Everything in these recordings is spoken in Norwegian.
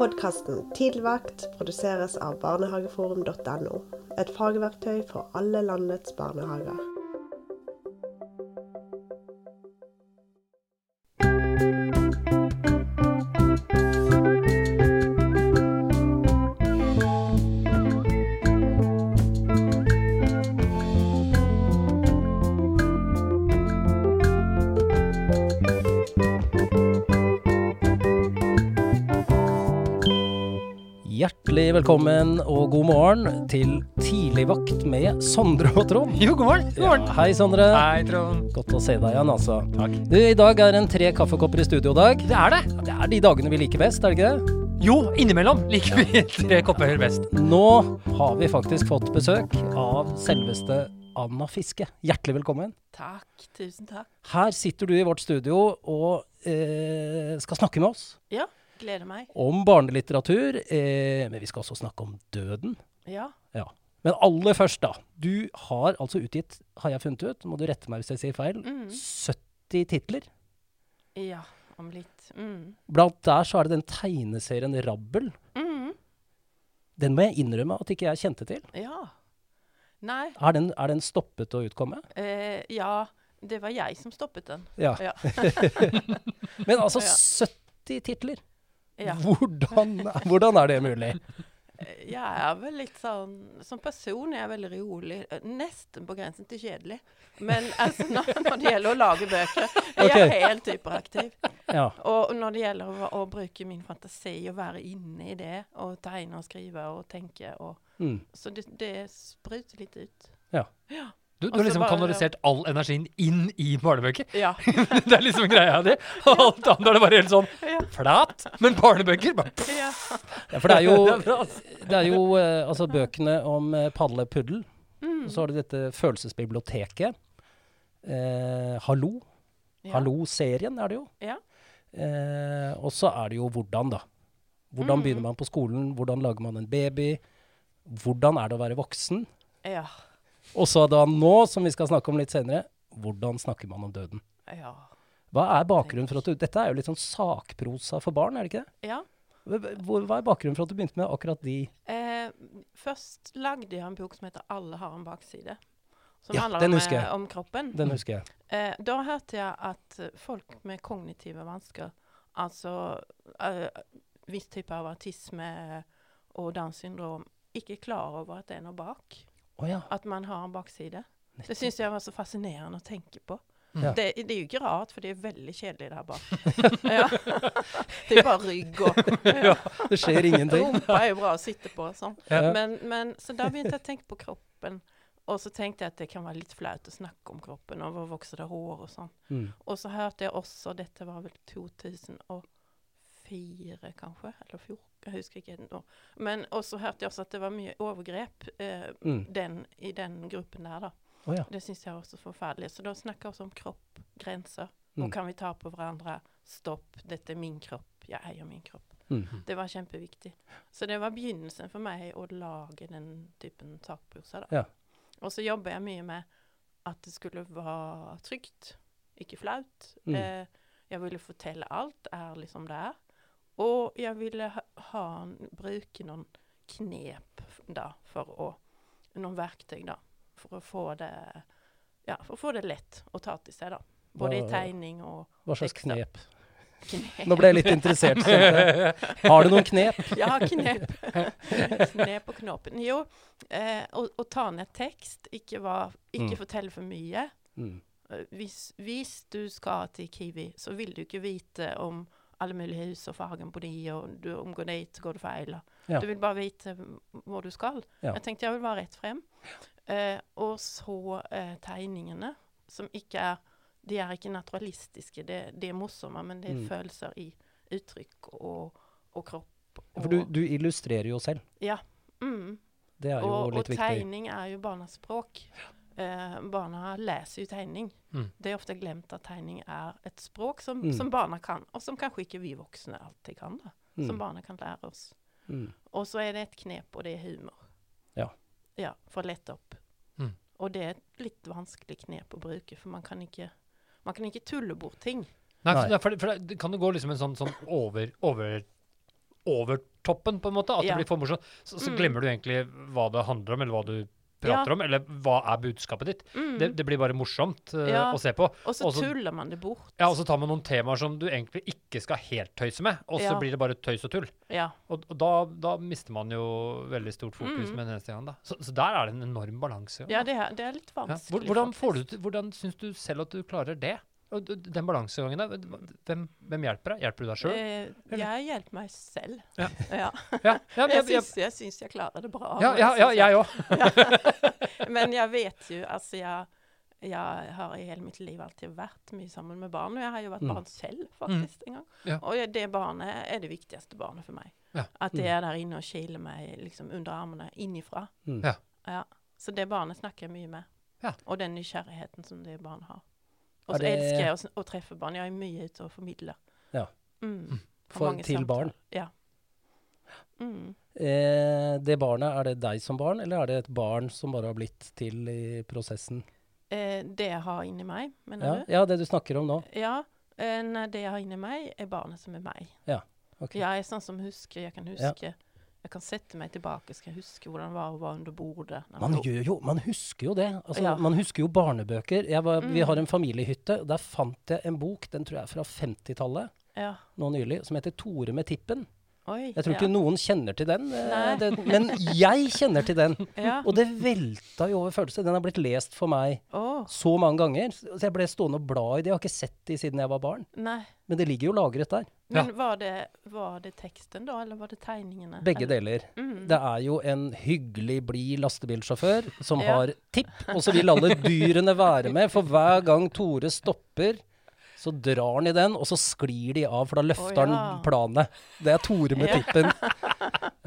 Podkasten Tidligvakt produseres av barnehageforum.no. Et fagverktøy for alle landets barnehager. Velkommen og god morgen til Tidligvakt med Sondre og Trond. Jo, god morgen. God morgen. Ja, hei, Sondre. Hei, Trond. Godt å se deg igjen, altså. Takk. Du, I dag er det en tre kaffekopper i studio-dag. Det er det. Det er de dagene vi liker best, er det ikke det? Jo, innimellom liker vi tre kopper best. Nå har vi faktisk fått besøk av selveste Anna Fiske. Hjertelig velkommen. Takk. Tusen takk. Her sitter du i vårt studio og eh, skal snakke med oss Ja, gleder meg. om barnelitteratur. Eh, men vi skal også snakke om døden. Ja. Ja. Men aller først, da. Du har altså utgitt, har jeg funnet ut, må du rette meg hvis jeg sier feil, Mm. 70 titler. Ja, om litt. Mm. Blant der så er det den tegneserien Rabbel. Mm. Den må jeg innrømme at ikke jeg kjente til. Ja. Nei, Er den, er den stoppet å utkomme? eh, ja, det var jeg som stoppet den. Ja. Ja. Men altså, 70 titler! Ja. Hvordan, hvordan er det mulig? Eh, Jeg er vel litt sånn Som person er jeg veldig rolig. eh, Nesten på grensen til kjedelig. Men altså, når, når det gjelder å lage bøker, er jeg helt hyperaktiv. Ja. Og når det gjelder å, å bruke min fantasi og være inne i det, og tegne og skrive og tenke og Mm. Så det, det spruter litt ut. Ja. Ja. Du, du har liksom bare- kanalisert all energien inn i barnebøker. Ja. det er liksom greia di. Og alt annet er det bare helt sånn flat. Men barnebøker bare ja. ja, for det er jo, Det er altså. det er jo eh, altså bøkene om padlepuddel. Puddel. Mm. Så har du dette følelsesbiblioteket. Eh, Hallo. Ja. Hallo-serien er det jo. Ja. Eh, og så er det jo hvordan, da. Hvordan Mm. begynner man på skolen? Hvordan lager man en baby? Hvordan er det å være voksen? Ja. Og så da nå, som vi skal snakke om litt senere, hvordan snakker man om døden? Ja. Hva er bakgrunnen for at du Dette er jo litt sånn sakprosa for barn, er det ikke det? ja. Hva er bakgrunnen for at du begynte med akkurat de Eh, først lagde jeg en bok som heter 'Alle har en bakside'. Som Ja, handler om, eh, om kroppen. Den husker jeg. Eh, da hørte jeg at folk med kognitive vansker, altså eh, viss type av autisme og Downs syndrom, ikke er klar over at det er noe bak. Å ja. At man har en bakside. Det syns jeg var så fascinerende å tenke på. Ja. Det, det er jo ikke rart, for det er veldig kjedelig der bak. ja. Det er bare rygg og ja. Det skjer ingenting. Rumpa er jo bra å sitte på. Sånn. Men, men, så da begynte jeg å tenke på kroppen. Og så tenkte jeg at det kan være litt flaut å snakke om kroppen, og hvor vokser det hår og sånn. Mm. Og så hørte jeg også, dette var vel 2004 kanskje, eller 14, jeg husker ikke nå. Men også hørte jeg også at det var mye overgrep eh, Mm. den, i den gruppen der, da. Oh, ja. Det syns jeg også så forferdelig. Så da snakker vi også om kropp, grenser. Mm. Og kan vi ta på hverandre. Stopp, dette er min kropp. Jeg eier min kropp. Mm. Det var kjempeviktig. Så det var begynnelsen for meg å lage den typen sakprosa. da. Ja. Og så jobber jeg mye med at det skulle være trygt, ikke flaut. Mm. Eh, jeg ville fortelle alt ærlig som det er. Og jeg ville ha, ha, bruke noen knep da, for å Noen verktøy, da. For å få det Ja, for å få det lett å ta til seg, da. Både i tegning og Hva slags tekster. knep? knep. Nå ble jeg litt interessert. Har du noen knep? Ja, knep. knep og knoppen. Jo, eh, å, å ta ned tekst, ikke, var, ikke Mm. fortelle for mye. Mm. Eh, Hvis, hvis du skal til Kiwi, så vil du ikke vite om alle mulige hus og fargen på de, og du omgår dit, så går du feil. og- Ja. Du vil bare vite hvor du skal. Ja. Jeg tenkte jeg vil være rett frem. Eh, og så eh, tegningene, som ikke er De er ikke naturalistiske. Det, det er morsomme, men det er Mm. følelser i uttrykk og, og kropp. Og, For du, du illustrerer jo selv. Ja. Mm. Det er jo Og, og litt viktig. tegning er jo barnas språk. Eh, barna leser jo tegning. Mm. Det er ofte glemt at tegning er et språk som, Mm. som barna kan, og som kanskje ikke vi voksne alltid kan. da. Mm. Som barna kan lære oss. Mm. Og så er det et knep, og det er humor. Ja. Ja, For å lette opp. Mm. Og det er et litt vanskelig knep å bruke, for man kan ikke, man kan ikke tulle bort ting. Nei, Nei. for, for, for det kan jo gå liksom en sånn, sånn over, over, over toppen, på en måte. At Ja. det blir for morsomt. Så, så Mm. glemmer du egentlig hva det handler om, eller hva du prater Ja. om, eller hva er budskapet ditt. Mm. Det, det blir bare morsomt uh, Ja. å se på. og så tuller man det bort. Ja, Og så tar man noen temaer som du egentlig ikke skal helt tøyse med, og så Ja. blir det bare tøys og tull. Ja. Og, og da, da mister man jo veldig stort fokus Mm. med den eneste gang, da. Så, så der er det en enorm balanse. ja, det er, det er litt vanskelig. Hvor- Hvordan, får du, hvordan syns du selv at du klarer det? Og Den balansegangen der, hvem, hvem hjelper deg? Hjelper du deg sjøl? Eh, jeg hjelper meg selv. Ja. ja. Ja, ja, Jeg, syns, jeg syns jeg klarer det bra. ja, ja, ja, jeg òg. Men jeg vet jo, altså jeg, jeg har i hele mitt liv alltid vært mye sammen med barn. Og jeg har jo vært Mm. barn selv, faktisk, en gang. Ja. Og det barnet er det viktigste barnet for meg. Ja. At det Mm. er der inne og kiler meg liksom under armene innifra. Mm. Ja. Ja. Så det barnet snakker jeg mye med. Ja. Og den nysgjerrigheten som det barnet har. Og så det- elsker jeg å, å treffe barn. Jeg er mye ute og formidler. Ja. Mm. Har For- til samtaler. barn? Ja. Mm. Eh, det barnet, er det deg som barn, eller er det et barn som bare har blitt til i prosessen? Eh, det jeg har inni meg, mener Ja, du? ja det du snakker om nå. Ja. Eh, det jeg har inni meg, er barnet som er meg. Ja, Ok. Jeg er sånn som husker. Jeg kan huske Jeg kan sette meg tilbake skal jeg huske hvordan det var under bordet. Man gjør jo, man husker jo det. Altså, Ja. Man husker jo barnebøker. Var, Vi Mm. har en familiehytte. Der fant jeg en bok, den tror jeg er fra 50-tallet, Ja. nå nylig, som heter 'Tore med tippen'. Oi. Jeg tror ja. ikke noen kjenner til den, eh, den, men jeg kjenner til den. Ja. Og det velta jo over følelser. Den har blitt lest for meg oh. så mange ganger. Så jeg ble stående og bla i det. Jeg har ikke sett det siden jeg var barn. Nei. Men det ligger jo lagret der. Men var, det, var det teksten da, eller var det tegningene? Begge deler. Mm. Det er jo en hyggelig, blid lastebilsjåfør som har tipp, og så vil alle dyrene være med. For hver gang Tore stopper, så drar han i den, og så sklir de av, for da løfter Å, ja. han planet. Det er Tore med tippen.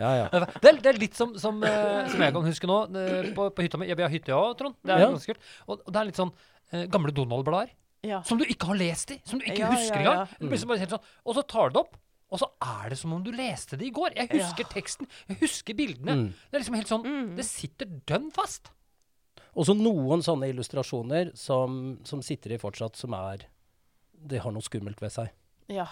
Ja, ja. Det er, det er litt som, som, uh, som jeg kan huske nå, eh, på, på hytta mi. Jeg har hytte, jeg òg, Trond. Det er Ja. ganske kult. Og, og det er litt sånn uh, gamle Donald-blader Ja. som du ikke har lest i. Som du ikke Ja, husker ja, engang. ja. Helt sånn, Og så tar du det opp, og så er det som om du leste det i går. Jeg husker Ja. teksten, jeg husker bildene. Mm. Det er liksom helt sånn Mm. Det sitter dønn fast. Og så noen sånne illustrasjoner som, som sitter i fortsatt, som er Det har noe skummelt ved seg. ja.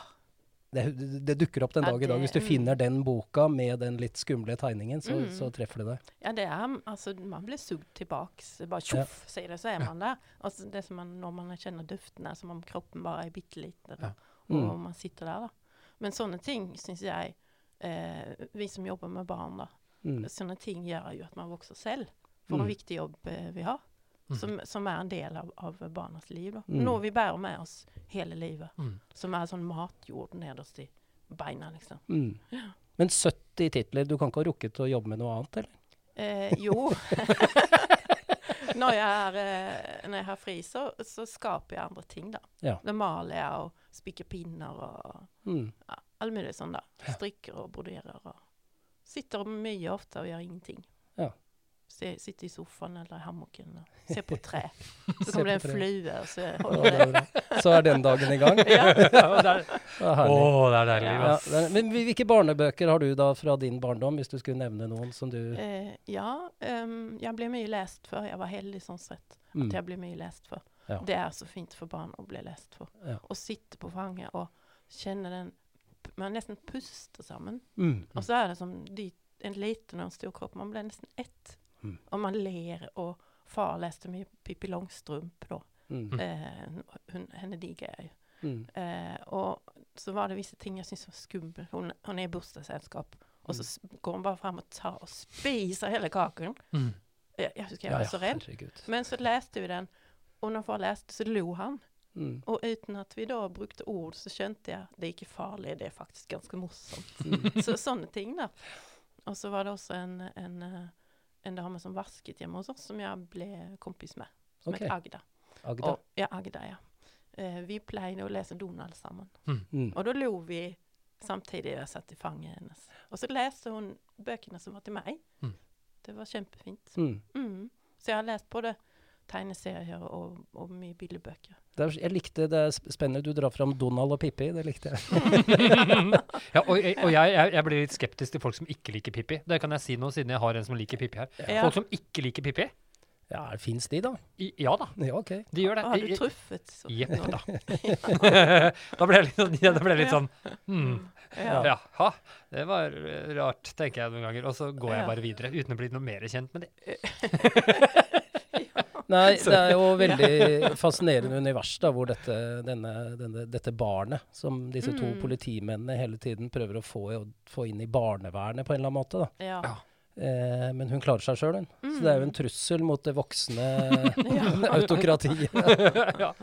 Det, det, dukker opp den Ja, dag i dag. Hvis du mm. finner den boka med den litt skumle tegningen, så, Mm. så treffer det deg. Ja, det er altså Man blir sugd tilbake. Bare tjoff, sier det, så er man der. Altså, det som man, når man kjenner duften, er som om kroppen bare er bitte liten. Ja. Mm. Og man sitter der, da. Men sånne ting syns jeg eh, Vi som jobber med barn, da. Mm. Sånne ting gjør jo at man vokser selv. For Mm. en viktig jobb eh, vi har. Mm. Som, som er en del av, av barnas liv. Mm. Noe vi bærer med oss hele livet. Mm. Som er sånn matjord nederst i beina, liksom. Mm. Men 70 titler, du kan ikke ha rukket å jobbe med noe annet, eller? Eh, jo. når, jeg er, eh, når jeg har fri, så, så skaper jeg andre ting, da. Ja. Da maler jeg og spikker pinner og Mm. ja, all mulig sånn, da. Strikker og broderer og Sitter mye ofte og gjør ingenting. Ja. Se, sitte i sofaen eller i hammocken og se på tre. Så kommer det en flue, og så holder det det. Så er den dagen i gang. ja. Ja, det er, å, det er deilig. Ja. Men hvilke barnebøker har du da fra din barndom, hvis du skulle nevne noen som du Eh, ja, um, jeg ble mye lest for. Jeg var heldig sånn sett. mm. At jeg ble mye lest for. Ja. Det er så fint for barn å bli lest for. Ja. Å sitte på fanget og kjenne den Man nesten puster sammen. Mm. Og så er det som de, en liten og en stor kropp. Man blir nesten ett. Mm. Og man ler. Og far leste mye Pippi Longstrump da. Mm. Eh, hun, henne digger jeg jo. Mm. Eh, og så var det visse ting jeg syntes var skummelt. Hun, hun er i bursdagsselskap, og så går hun bare fram og tar og spiser hele kaken. Mm. Jeg, jeg husker jeg var ja, så redd. herregud. Men så leste vi den, og når far leste, så lo han. Mm. Og uten at vi da brukte ord, så skjønte jeg det er ikke farlig, det er faktisk ganske morsomt. Mm. Så sånne ting, da. Og så var det også en, en, eh, en dame som vasket hjemme hos oss, som jeg ble kompis med. Som okay. het Agda. Agda. Og, ja, Agda, ja. Eh, vi pleide å lese Donald sammen. Mm. Og da lo vi samtidig jeg satt i fanget hennes. Og så leste hun bøkene som var til meg. Mm. Det var kjempefint. Mm. Mm. Så jeg har lest både tegneserier og, og mye billedbøker. Det er, jeg likte det spennende. Du drar fram Donald og Pippi. Det likte jeg. ja, og og jeg, jeg, jeg blir litt skeptisk til folk som ikke liker Pippi. Det kan jeg si nå, siden jeg har en som liker Pippi her. Ja. Folk som ikke liker Pippi, Ja, Fins de, da? I, ja da, Ja, OK. de gjør det. Har du truffet sånn? Jepp da. da ble jeg litt sånn, ja, da ble jeg litt sånn hmm, Ja. Jaha, det var rart, tenker jeg noen ganger. Og så går jeg bare videre uten å bli noe mer kjent med det. Nei, det er jo veldig fascinerende univers da, hvor dette, denne, denne, dette barnet, som disse to Mm. politimennene hele tiden prøver å få, få inn i barnevernet på en eller annen måte. da. Ja. Ja. Eh, men hun klarer seg sjøl, hun. Så det er jo en trussel mot det voksne autokratiet. ja.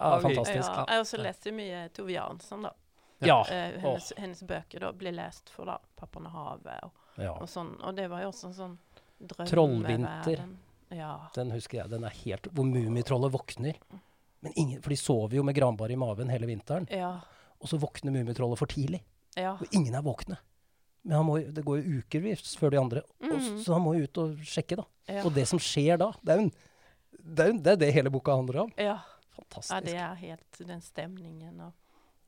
Ja, fantastisk. Ja, jeg har også lest mye Tove Jansson, da. Ja. Eh, hennes, hennes bøker da blir lest for da, 'Pappaen og havet' og, ja. og sånn. Og det var jo også en sånn drømmeverden. Trollvinter. Ja. Den husker jeg. Den er helt Hvor Mummitrollet våkner. Men ingen, for de sover jo med granbar i maven hele vinteren. Ja. Og så våkner Mummitrollet for tidlig. Ja. Og ingen er våkne. Men han må, det går jo uker før de andre. Og, s- Mhm. så han må jo ut og sjekke, da. Ja. Og det som skjer da, det er jo det det, det hele boka handler om. ja. Fantastisk. ja, det er helt den stemningen. Og,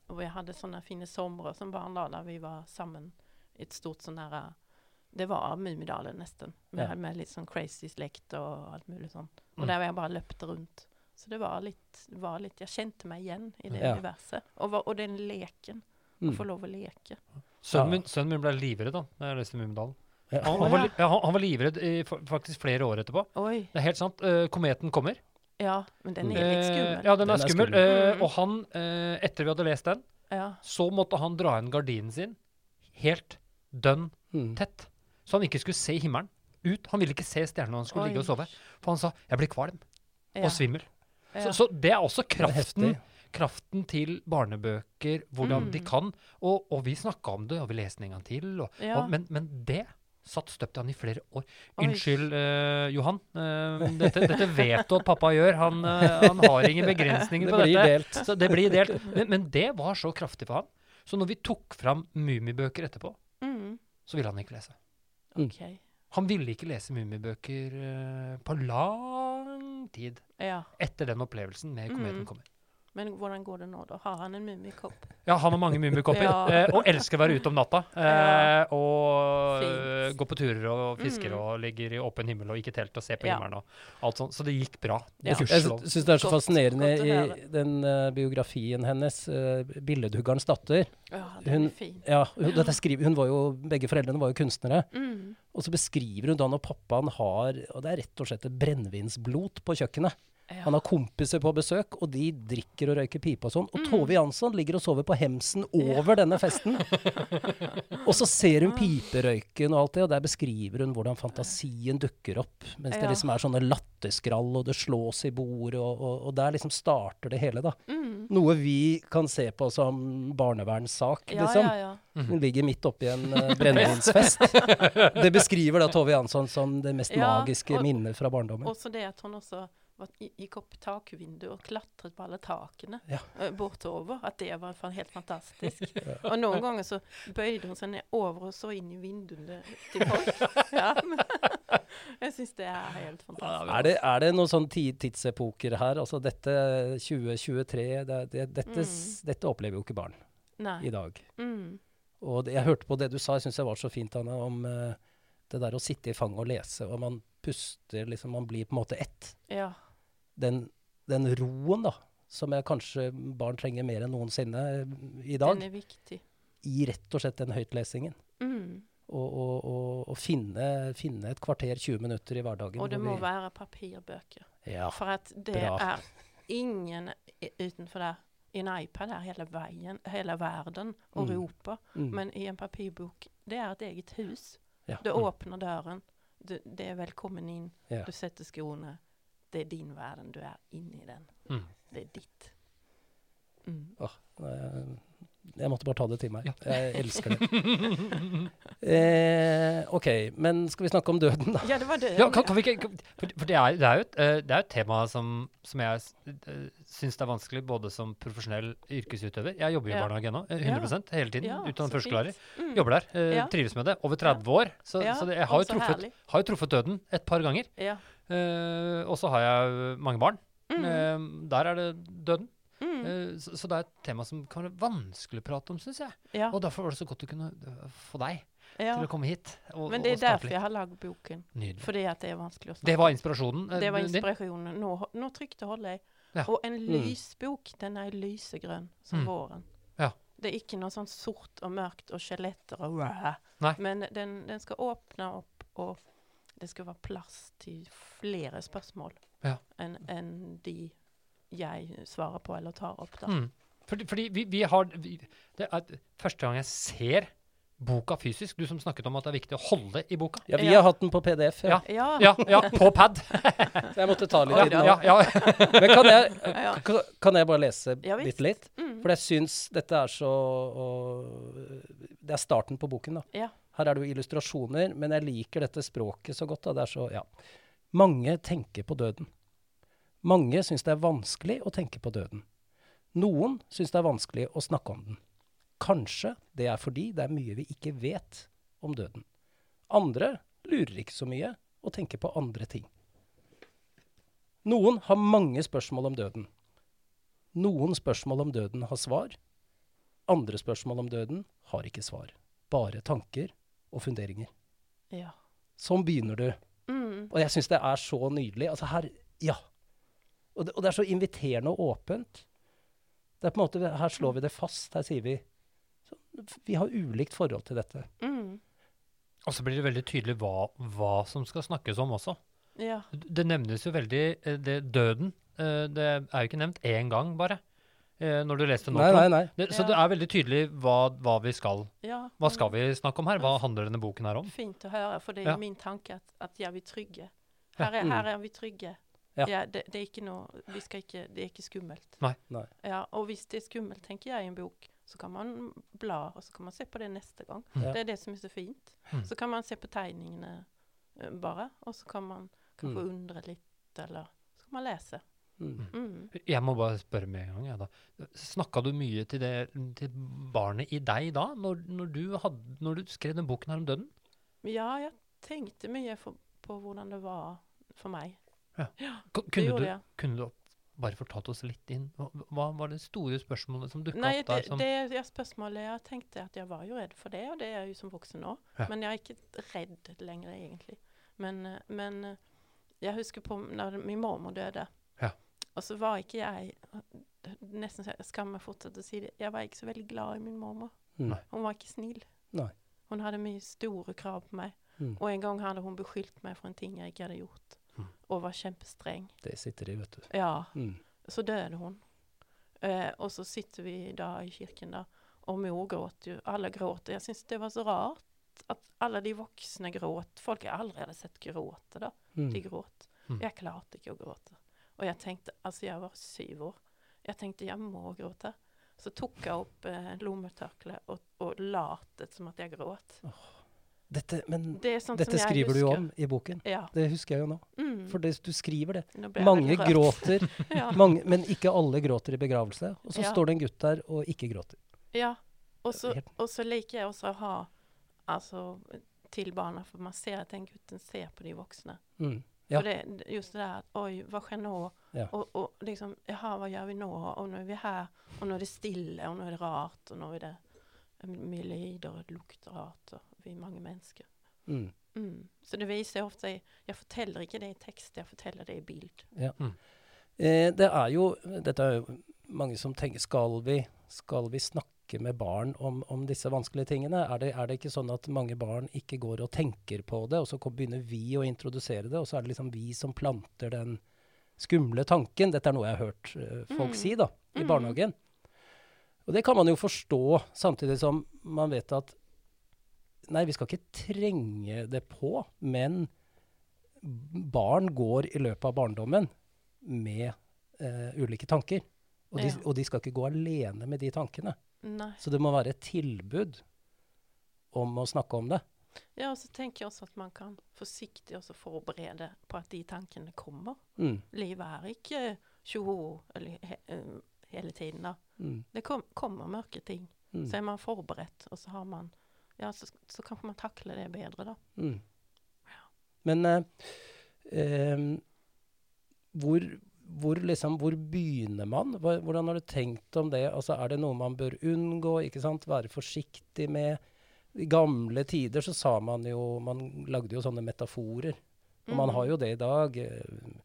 og vi hadde sånne fine somre som barn da, da vi var sammen i et stort sånn her eh, Det var Mummidalen nesten. Med, Ja. med litt sånn crazy slekt og alt mulig sånn. Og Mm. der var jeg bare løpt rundt. Så det var litt, var litt Jeg kjente meg igjen i det Ja. universet. Og, var- og den leken. Å Mm. få lov å leke. Sønnen, min, sønnen min ble livredd da da jeg leste Mummidalen. Han, han, var ja, han, var livredd i faktisk flere år etterpå. Oi. Det er helt sant. Uh, kometen kommer. Ja, men den er litt skummel. skummel. ja, den Den er er skummel. skummel. eh, Mm. og han, eh, etter vi hadde lest den, Ja. så måtte han dra inn gardinen sin helt dønn Mm. Så han ikke skulle se himmelen ut. Han ville ikke se stjernene når han skulle ligge og sove. For han sa 'jeg blir kvalm Ja. og svimmel'. ja. Så, så det er også er kraften, kraften til barnebøker, hvordan de Mm. kan. Og, og vi snakka om det, og vi leste den en gang til. Og, Ja. og, men, men det satt støpt i han i flere år. Oi. Unnskyld, uh, Johan. Uh, dette, dette vet du at pappa gjør. Han, uh, han har ingen begrensninger Det på dette. delt. Så det blir delt. Men, men det var så kraftig for han. Så når vi tok fram Mummibøker etterpå, Mm. så ville han ikke lese. Mm. Han ville ikke lese Mummibøker uh, på lang tid Ja. etter den opplevelsen med Kometen Mm. kommer. Men hvordan går det nå, da? Har han en mummikopp? Ja, han har mange mummikopper, Ja. eh, og elsker å være ute om natta. Eh, Ja. og Fint. eh, gå på turer og fisker Mm. og ligger i åpen himmel og ikke telt og ser på Ja. himmelen og alt sånt. Så det gikk bra. Ja. Jeg syns det er så Godt- fascinerende godt i den uh, biografien hennes, uh, 'Billedhuggerens datter'. Ja, den Hun- er fin. Ja, hun, skriver, hun var jo, Begge foreldrene var jo kunstnere. Mm. Og så beskriver hun da når pappaen har Og det er rett og slett et brennevinsblot på kjøkkenet. Ja. Han har kompiser på besøk, og de drikker og røyker pipe og sånn. Og Mm. Tove Jansson ligger og sover på hemsen over denne festen. og så ser hun piperøyken og alt det, og der beskriver hun hvordan fantasien dukker opp. Mens det liksom er sånne latterskrall, og det slås i bordet, og, og, og der liksom starter det hele, da. Mm. Noe vi kan se på som barnevernssak, Ja, liksom. ja, ja. Hun ligger midt oppi en uh, brennevinsfest. det beskriver da Tove Jansson som det mest Ja, magiske og- minnet fra barndommen. Også det at hun også gikk opp takvinduet og klatret på alle takene Ja. eh, bortover. At det var helt fantastisk. Og noen ganger så bøyde hun seg ned over og så inn i vinduene til folk. Ja, men, jeg syns det er helt fantastisk. Er det, er det noen sånn tidsepoker her? Altså dette 2023 det, det, dette, mm. dette opplever jo ikke barn i dag. Mm. Og det, jeg hørte på det du sa, jeg syns det var så fint, Anna, om uh, det der å sitte i fanget og lese, og man puster liksom Man blir på en måte ett. Ja. Den, den roen, da, som jeg kanskje barn trenger mer enn noensinne eh, i dag, Den er viktig. i rett og slett den høytlesingen. Mm. Og, og, og, og finne, finne et kvarter, 20 minutter i hverdagen. Og det må vi- være papirbøker. Ja. For at det bra. er ingen utenfor der. I en iPad er hele veien, hele verden og Mm. roper. Mm. Men i en papirbok, det er et eget hus. ja. Du Mm. åpner døren, du, det er velkommen inn, Ja. du setter skoene. Det er din verden, du er inni den. Mm. Det er ditt. Mm. Eh, Jeg måtte bare ta det til meg. Ja. Jeg elsker det. Eh, OK, men skal vi snakke om døden, da? Ja, det var døden. Ja, kan, kan vi ikke, kan- for, for det, er, det, er jo et, eh, det er et tema som, som jeg uh, syns det er vanskelig både som profesjonell yrkesutøver Jeg jobber jo i Ja. barnehage nå, eh, 100% hele tiden. Ja, Utdannet førskolelærer. Mm. Jobber der. eh, Ja. Trives med det. Over 30 år. Så, Ja, så det, jeg har jo, truffet, har jo truffet døden et par ganger. Ja. Eh, og så har jeg mange barn. Mm. Eh, der er det døden. Mm. Mm. Eh, så, så det er et tema som kan være vanskelig å prate om, syns jeg. Ja, Og derfor var det så godt å kunne øh, få deg ja. til å komme hit. Og, Men det er derfor litt. jeg har lagd boken. Nydelig. Fordi at det er vanskelig å snakke Det var inspirasjonen eh, Det var inspirasjonen. Nå, nå trykte holder jeg. Ja. Og en lysbok, den er lysegrønn som Mm. våren. Ja. Det er ikke noe sånn sort og mørkt og skjeletter og wow. Men den, den skal åpne opp, og det skal være plass til flere spørsmål Ja. enn enn de jeg svarer på eller tar opp. da. Mm. Fordi, fordi vi, vi har vi, Det er første gang jeg ser boka fysisk. Du som snakket om at det er viktig å holde i boka. Ja, vi Ja. har hatt den på PDF, ja. Ja. Ja, ja på pad. Så jeg måtte ta litt Ja, i den. ja, ja. Men kan jeg, kan- jeg bare lese bitte litt? Mm. For jeg syns dette er så og, Det er starten på boken, da. Ja. Her er det jo illustrasjoner, men jeg liker dette språket så godt. Da. Det er så, ja. Mange tenker på døden. Mange syns det er vanskelig å tenke på døden. Noen syns det er vanskelig å snakke om den. Kanskje det er fordi det er mye vi ikke vet om døden. Andre lurer ikke så mye og tenker på andre ting. Noen har mange spørsmål om døden. Noen spørsmål om døden har svar. Andre spørsmål om døden har ikke svar. Bare tanker og funderinger. ja. Sånn begynner du. Mm. Og jeg syns det er så nydelig. Altså her Ja. Og det, og det er så inviterende og åpent. Det er på en måte, Her slår vi det fast. Her sier vi så, Vi har ulikt forhold til dette. Mm. Og så blir det veldig tydelig hva, hva som skal snakkes om også. ja. Det nevnes jo veldig eh, det, Døden. eh, Det er jo ikke nevnt én gang, bare. eh, Når du leste nå. Nei, nei, nei. Det, så Ja. det er veldig tydelig hva, hva vi skal ja. Hva skal vi snakke om her? Hva handler denne boken her om? Fint å høre, for det Ja. er min tanke at, at jeg er trygge. Her er, Mm. her er vi trygge. Ja. Ja, det, det er ikke noe vi skal ikke, Det er ikke skummelt. Nei. Nei. Ja, og hvis det er skummelt, tenker jeg, i en bok, så kan man bla, og så kan man se på det neste gang. Ja. Det er det som er så fint. Mm. Så kan man se på tegningene uh, bare, og så kan man kanskje Mm. undre litt, eller så kan man lese. Mm. Mm. Jeg må bare spørre med en gang. Ja. Snakka du mye til, det, til barnet i deg da, når, når, du hadde, når du skrev den boken her om døden? Ja, jeg tenkte mye for, på hvordan det var for meg. K- Det Kunne du, kunne du bare fortalt oss litt inn? Hva, var det store spørsmålet som dukka opp der? det, Som, det er spørsmålet Jeg tenkte at jeg var jo redd for det, og det er jeg jo som voksen nå. Ja. Men jeg er ikke redd lenger, egentlig. Men, eh, men eh, jeg husker på når min mormor døde. Ja. Og så var ikke jeg Nesten så jeg skammer fortsatt å si det. Jeg var ikke så veldig glad i min mormor. Nei. Hun var ikke snill. Nei. Hun hadde mye store krav på meg. Mm. Og en gang hadde hun beskyldt meg for en ting jeg ikke hadde gjort. Mm. Og var kjempestreng. Det sitter i, vet du. Ja. Mm. Så døde hun. Eh, og så sitter vi da i kirken da, og mor gråter jo. Alle gråter. Jeg syns det var så rart at alle de voksne gråt. Folk jeg aldri hadde sett gråte, da. Mm. De gråt. Mm. Jeg klarte ikke å gråte. Og jeg tenkte Altså, jeg var syv år. Jeg tenkte jeg må gråte. Så tok jeg opp eh, lommetørkleet og, og latet som at jeg gråt. Dette, men Det dette skriver du jo om i boken. Ja. Det husker jeg jo nå. Mm. For det, du skriver det. Mange gråter, Ja. mange, men ikke alle gråter i begravelse. Og så Ja. står det en gutt der og ikke gråter. Ja, og så, liker jeg også å ha altså, til barna, for man ser at den gutten ser på de voksne. Mm. For det, just det der at oi, hva skjer nå? Og, og liksom, jaha, hva gjør vi nå? Og nå er vi her, og nå er det stille, og nå er det rart, og nå er det mye lyder, og det lukter rart, og vi mange mennesker. Mm. Mm. Så det viser jeg ofte at Jeg forteller ikke det i tekst, jeg forteller det i bild. Eh, det er jo Dette er jo mange som tenker Skal vi, skal vi snakke med barn om, om disse vanskelige tingene? Er det, er det ikke sånn at mange barn ikke går og tenker på det, og så kom, begynner vi å introdusere det, og så er det liksom vi som planter den skumle tanken? Dette er noe jeg har hørt uh, folk Mm. si da, i Mm. barnehagen. Og det kan man jo forstå, samtidig som man vet at Nei, vi skal ikke trenge det på, men barn går i løpet av barndommen med eh, ulike tanker. Og de, Ja. og de skal ikke gå alene med de tankene. Nei. Så det må være et tilbud om å snakke om det. Ja, og så tenker jeg også at man kan forsiktig også forberede på at de tankene kommer. Mm, Livet er ikke tjoho eller he, eh, hele tiden, da. mm, Det kom, kommer mørke ting. mm, Så er man forberedt, og så har man Ja, så, så kanskje man takler det bedre, da. mm. Men eh, eh, hvor, hvor, liksom, hvor begynner man? Hvordan har du tenkt om det? Altså, er det noe man bør unngå? ikke sant? Være forsiktig med? I gamle tider så sa man jo Man lagde jo sånne metaforer. Og man har jo det i dag. eh,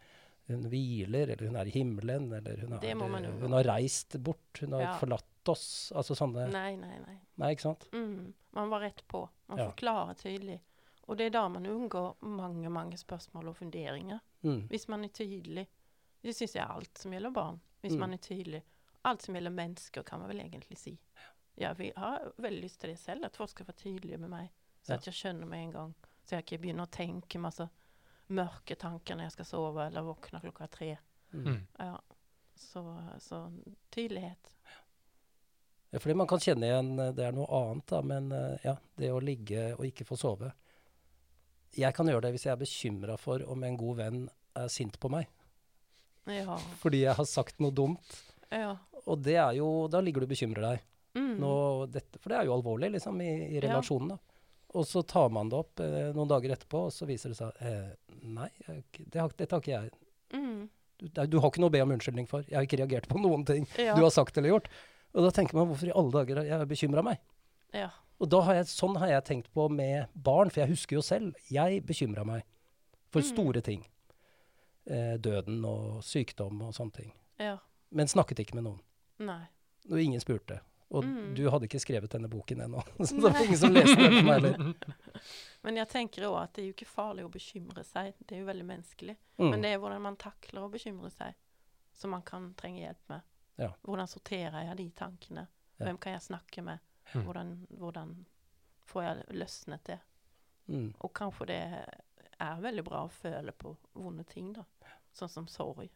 Hun hviler, eller hun er i himmelen, eller hun, er, hun har reist bort, hun har Ja. forlatt oss. Altså sånne Nei, nei, nei. Nei, ikke sant? Mm. Man var rett på. Man Ja. forklarer tydelig. Og det er da man unngår mange, mange spørsmål og funderinger. Mm. Hvis man er tydelig. Det syns jeg er alt som gjelder barn. Hvis Mm. man er tydelig. Alt som gjelder mennesker, kan man vel egentlig si. Jeg vi har veldig lyst til det selv, at folk skal være tydelige med meg. Så Ja. at jeg skjønner med en gang. Så jeg ikke begynner å tenke masse mørke tanker når jeg skal sove eller våkne klokka tre. Mm. Mm. Ja. Så, så tydelighet. Fordi man kan kjenne igjen eh, Det er noe annet, da, men eh, ja, det å ligge og ikke få sove. Jeg kan gjøre det hvis jeg er bekymra for om en god venn er sint på meg Ja. fordi jeg har sagt noe dumt. ja. Og det er jo Da ligger du og bekymrer deg. Mm. Nå, dette, for det er jo alvorlig, liksom, i, i relasjonen. da. Og så tar man det opp eh, noen dager etterpå, og så viser det seg eh, Nei, det har, dette har ikke jeg Mm. du, du har ikke noe å be om unnskyldning for. Jeg har ikke reagert på noen ting Ja. du har sagt eller gjort. Og da tenker man hvorfor i alle dager jeg har bekymra meg? ja. Og da har jeg, sånn har jeg tenkt på med barn, for jeg husker jo selv. Jeg bekymra meg for Mm. store ting. Eh, døden og sykdom og sånne ting. Ja. Men snakket ikke med noen. Nei. Og ingen spurte. Og Mm. du hadde ikke skrevet denne boken ennå. Så det var ingen som leste den for meg heller. Men jeg tenker òg at det er jo ikke farlig å bekymre seg. Det er jo veldig menneskelig. Mm. Men det er hvordan man takler å bekymre seg, som man kan trenge hjelp med. Ja. Hvordan sorterer jeg de tankene? Hvem kan jeg snakke med? Mm. Hvordan, hvordan får jeg løsnet det? Mm. Og kanskje det er veldig bra å føle på vonde ting, da. Sånn som sorg.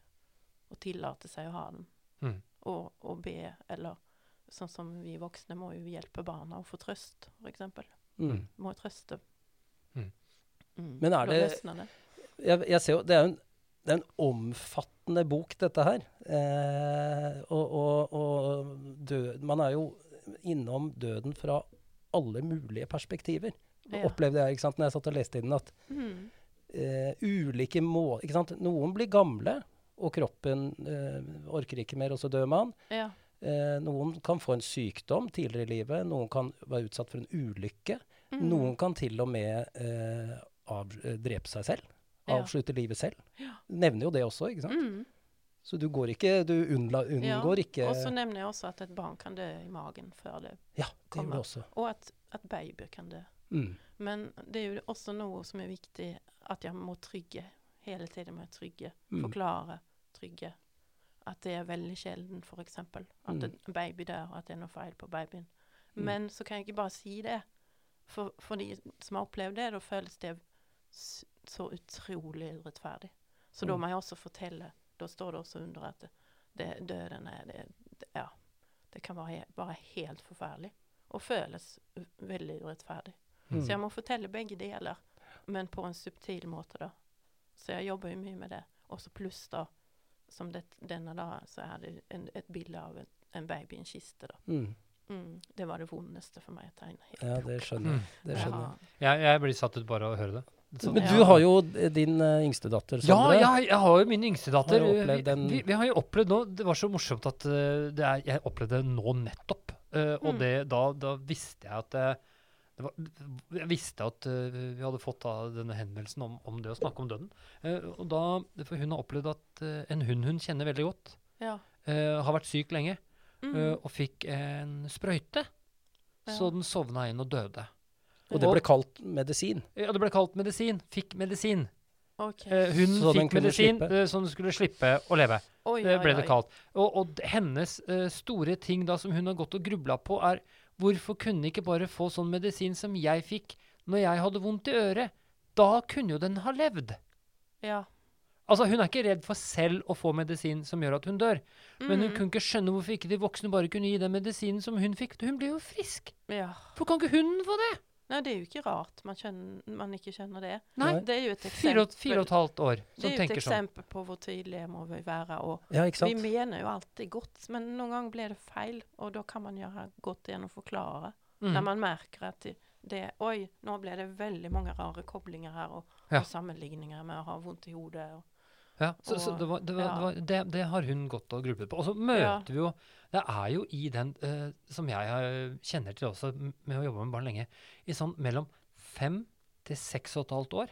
Og tillate seg å ha den. Mm. Og, og be, eller sånn som vi voksne må jo hjelpe barna å få trøst, f.eks. Mm. Må jo trøste. Mm. Mm. Men er det- det. Jeg, jeg ser jo, det er jo en, det er en omfattende bok, dette her. Eh, og og, og død, man er jo innom døden fra alle mulige perspektiver. Ja. Opplevde jeg ikke sant, når jeg satt og leste i den, at Mm. eh, ulike må... Ikke sant? Noen blir gamle, og kroppen eh, orker ikke mer, og så dør man. Ja. Eh, noen kan få en sykdom tidligere i livet. Noen kan være utsatt for en ulykke. Mm. Noen kan til og med eh, eh, drepe seg selv. Ja. Livet selv. Ja. Nevner jo det også, ikke sant? Mm. Så du går ikke Du unnla, unngår ikke Og så nevner jeg også at et barn kan dø i magen før det. Ja, det kommer. også. Og at, at babyer kan dø. Mm. Men det er jo også noe som er viktig, at jeg må trygge. Hele tiden må jeg trygge. Mm. Forklare. Trygge. At det er veldig sjelden, f.eks. At Mm. en baby dør, og at det er noe feil på babyen. Mm. Men så kan jeg ikke bare si det. For, for de som har opplevd det, da føles det så utrolig urettferdig. Så da Mm. må jeg også fortelle. Da står det også under at det, det, døden er det, det, Ja. Det kan være bare helt forferdelig. Og føles veldig urettferdig. Mm. Så jeg må fortelle begge deler, men på en subtil måte, da. Så jeg jobber jo mye med det. Og så pluss, da, som det, denne da, så er det en, et bilde av en, en baby i en kiste, da. Mm. Mm, det var det vondeste for meg å tegne. Ja, det skjønner jeg. Det skjønner Ja. Jeg, jeg blir satt ut bare av å høre det. Så- Men Ja. du har jo din uh, yngste datter, Ja, Sondre. jeg, jeg har jo min yngste datter. Vi, vi, vi har jo opplevd nå Det var så morsomt at uh, det er, jeg opplevde det nå nettopp. Og Mm. det, da, da visste jeg at det var, Jeg visste at vi hadde fått da, denne henvendelsen om, om det å snakke om døden. Eh, og da, For hun har opplevd at en hund hun kjenner veldig godt, Ja. eh, har vært syk lenge, Mm. og fikk en sprøyte. Så den sovna inn og døde. Og det ble kalt medisin. Ja, det ble kalt medisin. Fikk medisin. Okay. Eh, hun Så fikk medisin slippe? eh, så den skulle slippe å leve. oi, Det oi, ble det kalt. Og, og hennes uh, store ting da som hun har gått og grubla på, er hvorfor kunne ikke bare få sånn medisin som jeg fikk når jeg hadde vondt i øret? Da kunne jo den ha levd. Ja. Altså, Hun er ikke redd for selv å få medisin som gjør at hun dør. Men hun Mm. kunne ikke skjønne hvorfor ikke de voksne bare kunne gi den medisinen som hun fikk. Hun ble jo frisk. Ja. For kan ikke hun få det? Nei, det er jo ikke rart man, skjønner, man ikke skjønner det. Nei. Det er jo et Fire og, eksempel, fire og et halvt år det er jo et eksempel sånn. på hvor tydelige må vi være. Og Ja, ikke vi mener jo alltid godt, men noen ganger blir det feil. Og da kan man gjøre godt igjen å forklare. Mm. Når man merker at det, det Oi, nå ble det veldig mange rare koblinger her, og, Ja. og sammenligninger med å ha vondt i hodet. Og, Ja, så, så det, var, det, var, ja. det, var, det, det har hun gått og grublet på. Og så møter vi jo Det er jo i den, uh, som jeg har- kjenner til også med å jobbe med barn lenge, i sånn mellom fem til seks og et halvt år,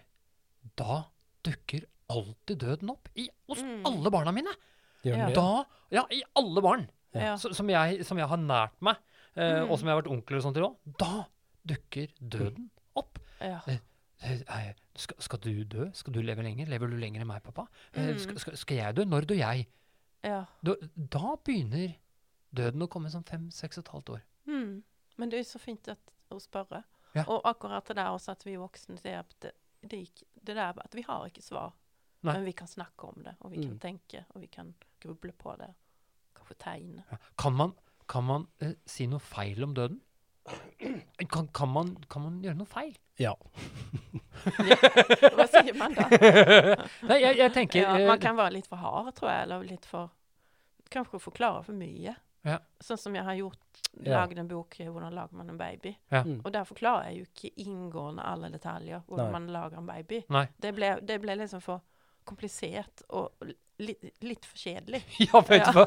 da dukker alltid døden opp. I, hos Mm. alle barna mine! Ja. Da, ja, i alle barn! Ja. Så, som, jeg, som jeg har nært meg, uh, Mm. og som jeg har vært onkel og sånt til òg. Da dukker døden opp. Ja. Eh, skal, skal du dø? Skal du leve lenger? Lever du lenger enn meg, pappa? Eh, Mm. skal, skal, skal jeg dø? Når dør jeg? ja. Da, da begynner døden å komme som fem, seks og et halvt år. Mm. Men det er så fint at, å spørre. Ja. Og akkurat det der også at vi voksne ser at det, det, det der at vi har ikke svar. Nei. Men vi kan snakke om det, og vi kan Mm. tenke, og vi kan gruble på det. Kanskje tegne. Ja. Kan man, kan man eh, si noe feil om døden? Kan, kan, man, kan man gjøre noe feil? Ja. Hva sier man da? Nei, jeg, jeg tenker Ja, eh, man kan være litt for hard, tror jeg, eller litt for Kanskje forklare for mye. Ja. Sånn som jeg har gjort, lagd en bok eh, 'Hvordan lager man en baby'. Ja. Mm. Og der forklarer jeg jo ikke inngående alle detaljer hvordan Nei. man lager en baby. Det ble, det ble liksom for komplisert og litt, litt for kjedelig. Ja, vet du hva?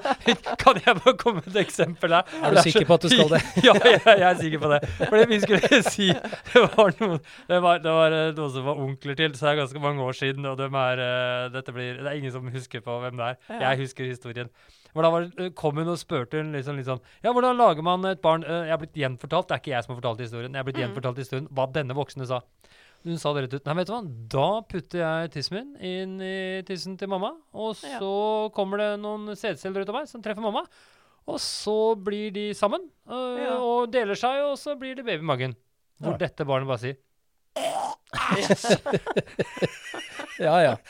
Kan jeg bare komme med et eksempel her? Er du sikker på at du skal det? ja, jeg, jeg er sikker på det. For det vi skulle si Det var noen, det var, det var eh, noen som var onkler til, så det er ganske mange år siden. Og de er, eh, dette blir, det er ingen som husker på hvem det er. Ja. Jeg husker historien. Hvor da var, eh, kom hun og spurte hun liksom, sånn Ja, hvordan lager man et barn? Jeg er blitt gjenfortalt. Det er ikke jeg som har fortalt historien. Jeg er blitt Mm. gjenfortalt historien hva denne voksne sa. Hun sa det rett ut. Nei, vet du hva? Da putter jeg tissen min inn i tissen til mamma, og Ja. så kommer det noen sædceller ut av meg som treffer mamma. Og så blir de sammen øh, Ja. og deler seg, og så blir det baby i magen. Hvor Ja. dette barnet bare sier Ja, ja.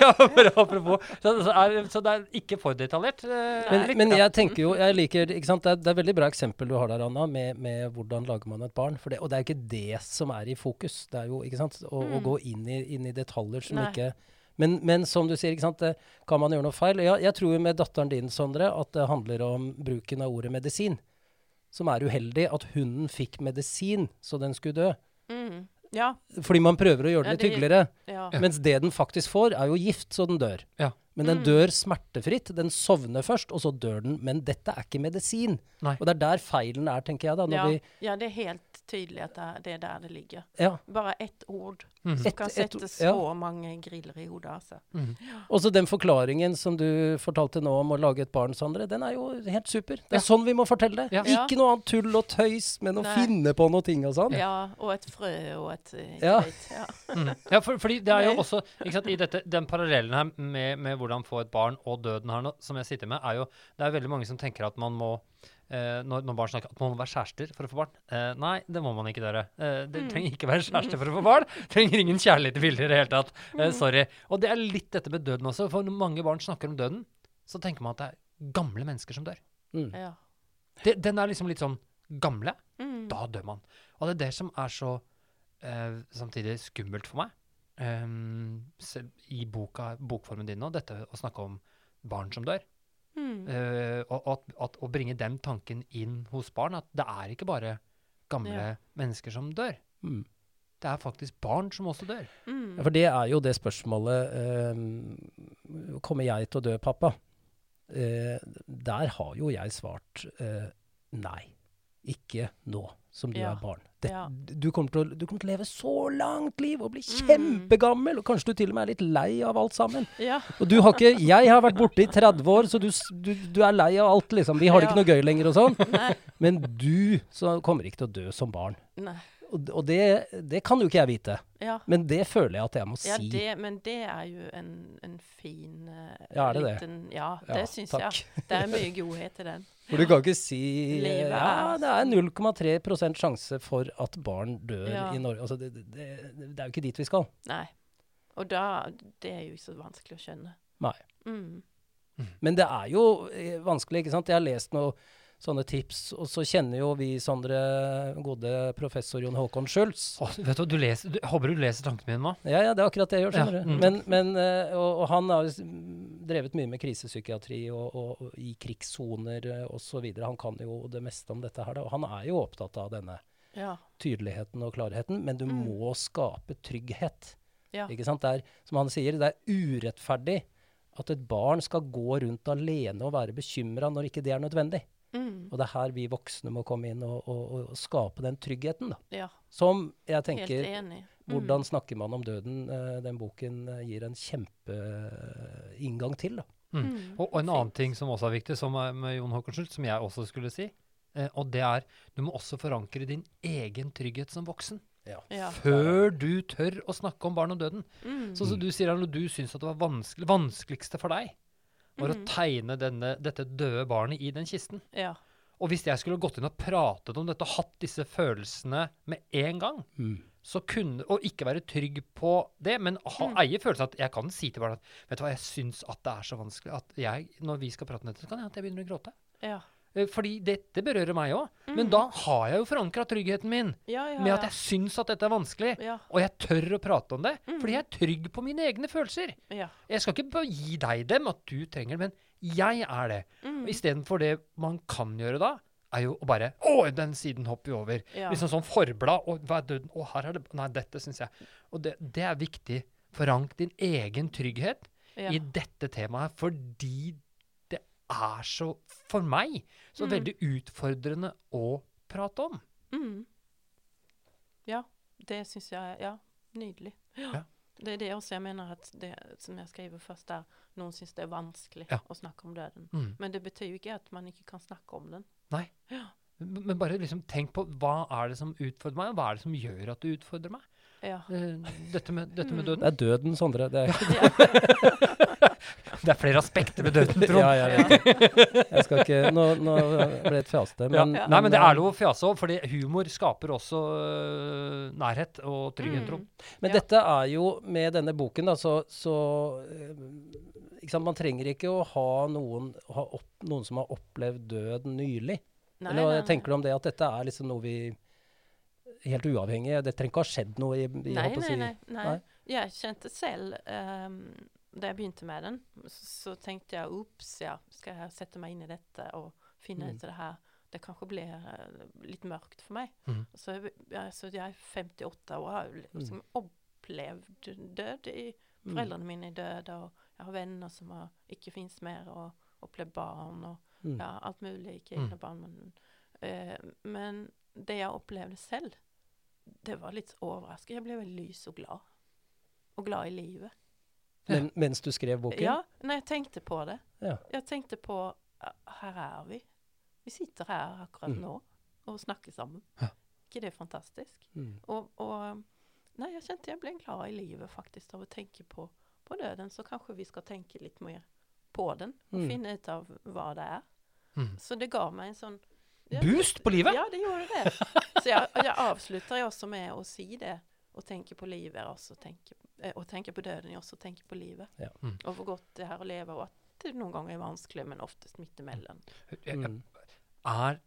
Ja, bare apropos. Så, så, er, så det er ikke for detaljert. eh, Men, litt, men jeg tenker jo, jeg liker, ikke sant, det er, det er veldig bra eksempel du har der, Anna, med, med hvordan lager man et barn. For det, og det er ikke det som er i fokus. Det er jo, ikke sant, å, å Mm. gå inn i, inn i detaljer som Nei. ikke men, men som du sier, ikke sant, det, kan man gjøre noe feil? Ja, jeg tror jo med datteren din, Sondre, at det handler om bruken av ordet medisin. Som er uheldig. At hunden fikk medisin så den skulle dø. Mm. Ja. Fordi man prøver å gjøre Ja, det litt det- hyggeligere. ja. Mens det den faktisk får, er jo gift, så den dør. Ja. Men den Mm. dør smertefritt. Den sovner først, og så dør den. Men dette er ikke medisin. Nei. Og det er der feilen er, tenker jeg. da. Når Ja. vi, ja, det er helt tydelig at det er, er der det ligger. ja. Bare ett ord mm. som kan et- sette ja. så mange griller i hodet. Altså. Mm. Og så den forklaringen som du fortalte nå om å lage et barn, Sondre, den er jo helt super. Det Ja. er sånn vi må fortelle det. Ja. Ikke noe annet tull og tøys, men å Nei. finne på noe ting og sånn. Ja, og et frø og et eh, Ja. ja. Ja, for, fordi det er jo også ikke sant, i dette, Den parallellen her med, med hvordan få et barn og døden her nå, som jeg sitter med, er jo Det er veldig mange som tenker at man må eh, når, når barn snakker at man må være kjærester for å få barn. Eh, nei, det må man ikke, gjøre. Eh, det Mm. trenger ikke være kjæreste for å få barn. Trenger ingen kjærlighet i bildet i det hele tatt. Eh, Mm. sorry. Og det er litt dette med døden også. For når mange barn snakker om døden, så tenker man at det er gamle mennesker som dør. Mm. ja. Det, den er liksom litt sånn gamle. Mm. Da dør man. Og det er det som er så eh, samtidig skummelt for meg Um, se, i boka, bokformen din nå, dette å snakke om barn som dør. Mm. Uh, og at, at, å bringe den tanken inn hos barn, at det er ikke bare gamle Ja. mennesker som dør. Mm. Det er faktisk barn som også dør. Mm. Ja, for det er jo det spørsmålet uh, Kommer jeg til å dø, pappa? Uh, der har jo jeg svart eh, nei. Ikke nå som du Ja. er barn. Det, Ja. du, kommer til å, du kommer til å leve så langt liv og bli Mm. kjempegammel, og kanskje du til og med er litt lei av alt sammen. Ja. Og du har ikke Jeg har vært borte i 30 år, så du, du, du er lei av alt, liksom. Vi har det ikke noe gøy lenger og sånn. Men du så kommer ikke til å dø som barn. Nei. Og, det, det kan jo ikke jeg vite. Ja. Men det føler jeg at jeg må Ja, si. det, men det er jo en, en fin eh, Ja, er det det? liten Ja, Ja, det syns takk. jeg. Det er mye godhet i den. For du kan ikke si Livet Ja, det er 0,3% sjanse for at barn dør Ja. i Norge. Altså, det, det, det, det er jo ikke dit vi skal. Nei. Og da Det er jo ikke så vanskelig å skjønne. Nei. Mm. Men det er jo eh, vanskelig, ikke sant. Jeg har lest noen sånne tips, og så kjenner jo vi Sondre gode professor Jon Håkon Schultz. Oh, vet du, du leser, du, håper du leser tankene mine nå. Ja, ja, det er akkurat det jeg gjør, skjønner Ja, du. mm. Men, men, eh, og, og han har drevet mye med krisepsykiatri og, og, og i krigssoner eh, osv. Han kan jo det meste om dette her, da. Og han er jo opptatt av denne Ja. tydeligheten og klarheten, men du Mm. må skape trygghet. Ja. Ikke sant? Det er, som han sier, det er urettferdig at et barn skal gå rundt alene og være bekymra når ikke det er nødvendig. Mm. Og det er her vi voksne må komme inn og, og, og skape den tryggheten. da. Ja, Som jeg helt tenker enig. Mm. Hvordan snakker man om døden? Eh, den boken eh, gir en kjempeinngang til. da. Mm. Mm. Og, og en Fint. annen ting som også er viktig, som er med Jon Håkon Schultz, som jeg også skulle si, eh, og det er du må også forankre din egen trygghet som voksen. Ja. Før du tør å snakke om barn og døden. Mm. Sånn som du sier, når du syns at det var vanskelig, vanskeligste for deg, var Mm. å tegne denne, dette døde barnet i den kisten. Ja. Og hvis jeg skulle gått inn og pratet om dette og hatt disse følelsene med en gang, så kunne, og ikke være trygg på det, men ha, Mm. eie følelsen at jeg kan si til barna at vet du hva, jeg syns at det er så vanskelig at jeg, når vi skal prate om dette, så kan jeg at jeg begynner å gråte. Ja. Eh, Fordi dette berører meg òg. Men Mm. da har jeg jo forankra tryggheten min Ja, ja, med at jeg syns at dette er vanskelig. Ja. Og jeg tør å prate om det, Mm. fordi jeg er trygg på mine egne følelser. Jeg skal ikke bare gi deg dem, at du trenger det, men jeg er det. Mm. Istedenfor det man kan gjøre da, er jo å bare Å, den siden hopper vi over. Liksom sånn forblad. Og hva er døden? Å, her er det Nei, dette syns jeg. Og det, det er viktig. Forank din egen trygghet i dette temaet, fordi er så, for meg, så Mm. veldig utfordrende å prate om. Mm. Ja, det syns jeg Ja, nydelig. Ja. Det er det også jeg mener at det som jeg skriver først der, noen syns det er vanskelig Ja. å snakke om døden. Mm. Men det betyr jo ikke at man ikke kan snakke om den. Nei. Ja. Men bare liksom tenk på hva er det som utfordrer meg, og hva er det som gjør at du utfordrer meg? Ja. Eh, Dette med, dette med døden. Det er døden, Sondre. Det er, ja. Det er flere aspekter ved døden, Trond. ja, jeg vet. Jeg skal ikke Nå, nå ble det et fjasete, Ja. men, Nei, men det er noe lov å fjase òg, fordi humor skaper også øh, nærhet og trygghet, Mm. Trond. Men Ja. dette er jo med denne boken, da, så, så eh, ikke sant, Man trenger ikke å ha noen, ha opp, noen som har opplevd død nylig. Nei, Eller hva tenker du om det, at dette er liksom noe vi Helt uavhengig Det trenger ikke ha skjedd noe i, i å nei, nei, nei. Nei. Jeg kjente selv um, Da jeg begynte med den, så, så tenkte jeg ops, ja, skal jeg sette meg inn i dette og finne Mm. ut av det her? Det kanskje blir uh, litt mørkt for meg. Mm. Så, jeg, så jeg er 58 år og har jo liksom opplevd død. I, Mm. foreldrene mine er døde, og jeg har venner som har, ikke fins mer, og opplevd barn og Mm. ja, alt mulig. Ikke Mm. egne barn, men uh, Men det jeg opplevde selv, det var litt overraskende. Jeg ble veldig lys og glad. Og glad i livet. Men, mens du skrev boken? Ja, Nei, jeg tenkte på det. Ja. Jeg tenkte på "Ah, Her er vi. Vi sitter her akkurat Mm. nå og snakker sammen. Ja. ikke det fantastisk? Mm. Og, og Nei, jeg kjente jeg ble glad i livet faktisk av å tenke på, på døden. Så kanskje vi skal tenke litt mer på den og Mm. finne ut av hva det er. Mm. Så det ga meg en sånn ja, Boost på livet! Ja, det gjorde det. Så jeg, jeg avslutter også med å si det. Å tenke på livet er også å tenke, eh, å tenke på døden er også å tenke på livet. Ja. Mm. Og hvor godt det er å leve, og at det noen ganger er vanskelig, men oftest midt imellom. Jeg- jeg- Mm. Er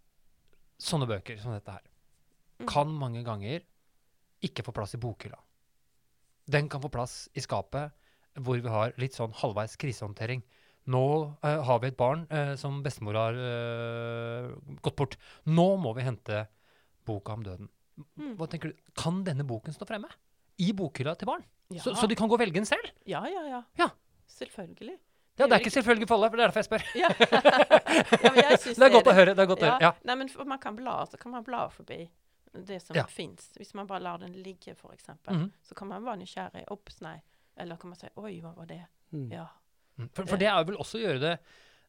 sånne bøker som dette her Mm. kan mange ganger ikke få plass i bokhylla. Den kan få plass i skapet hvor vi har litt sånn halvveis krisehåndtering. Nå uh, har vi et barn uh, som bestemor har uh, gått bort. Nå må vi hente boka om døden. Mm. Hva tenker du? Kan denne boken stå fremme? I bokhylla til barn? Ja. Så, så de kan gå og velge den selv? ja, ja, ja. Ja. Selvfølgelig. Ja, Det det er ikke selvfølgelig for alle, for det er derfor jeg spør. Ja. ja, men jeg Det er godt å høre. det er godt å høre. Ja. Nei, men for man kan bla, så kan man bla forbi det som Ja. finnes. Hvis man bare lar den ligge, eksempel, Mhm. så kan man være nysgjerrig. Ops, nei. Eller kan man si oi, hva var det? Mm. Ja. Mm. For, for det er vel også å gjøre det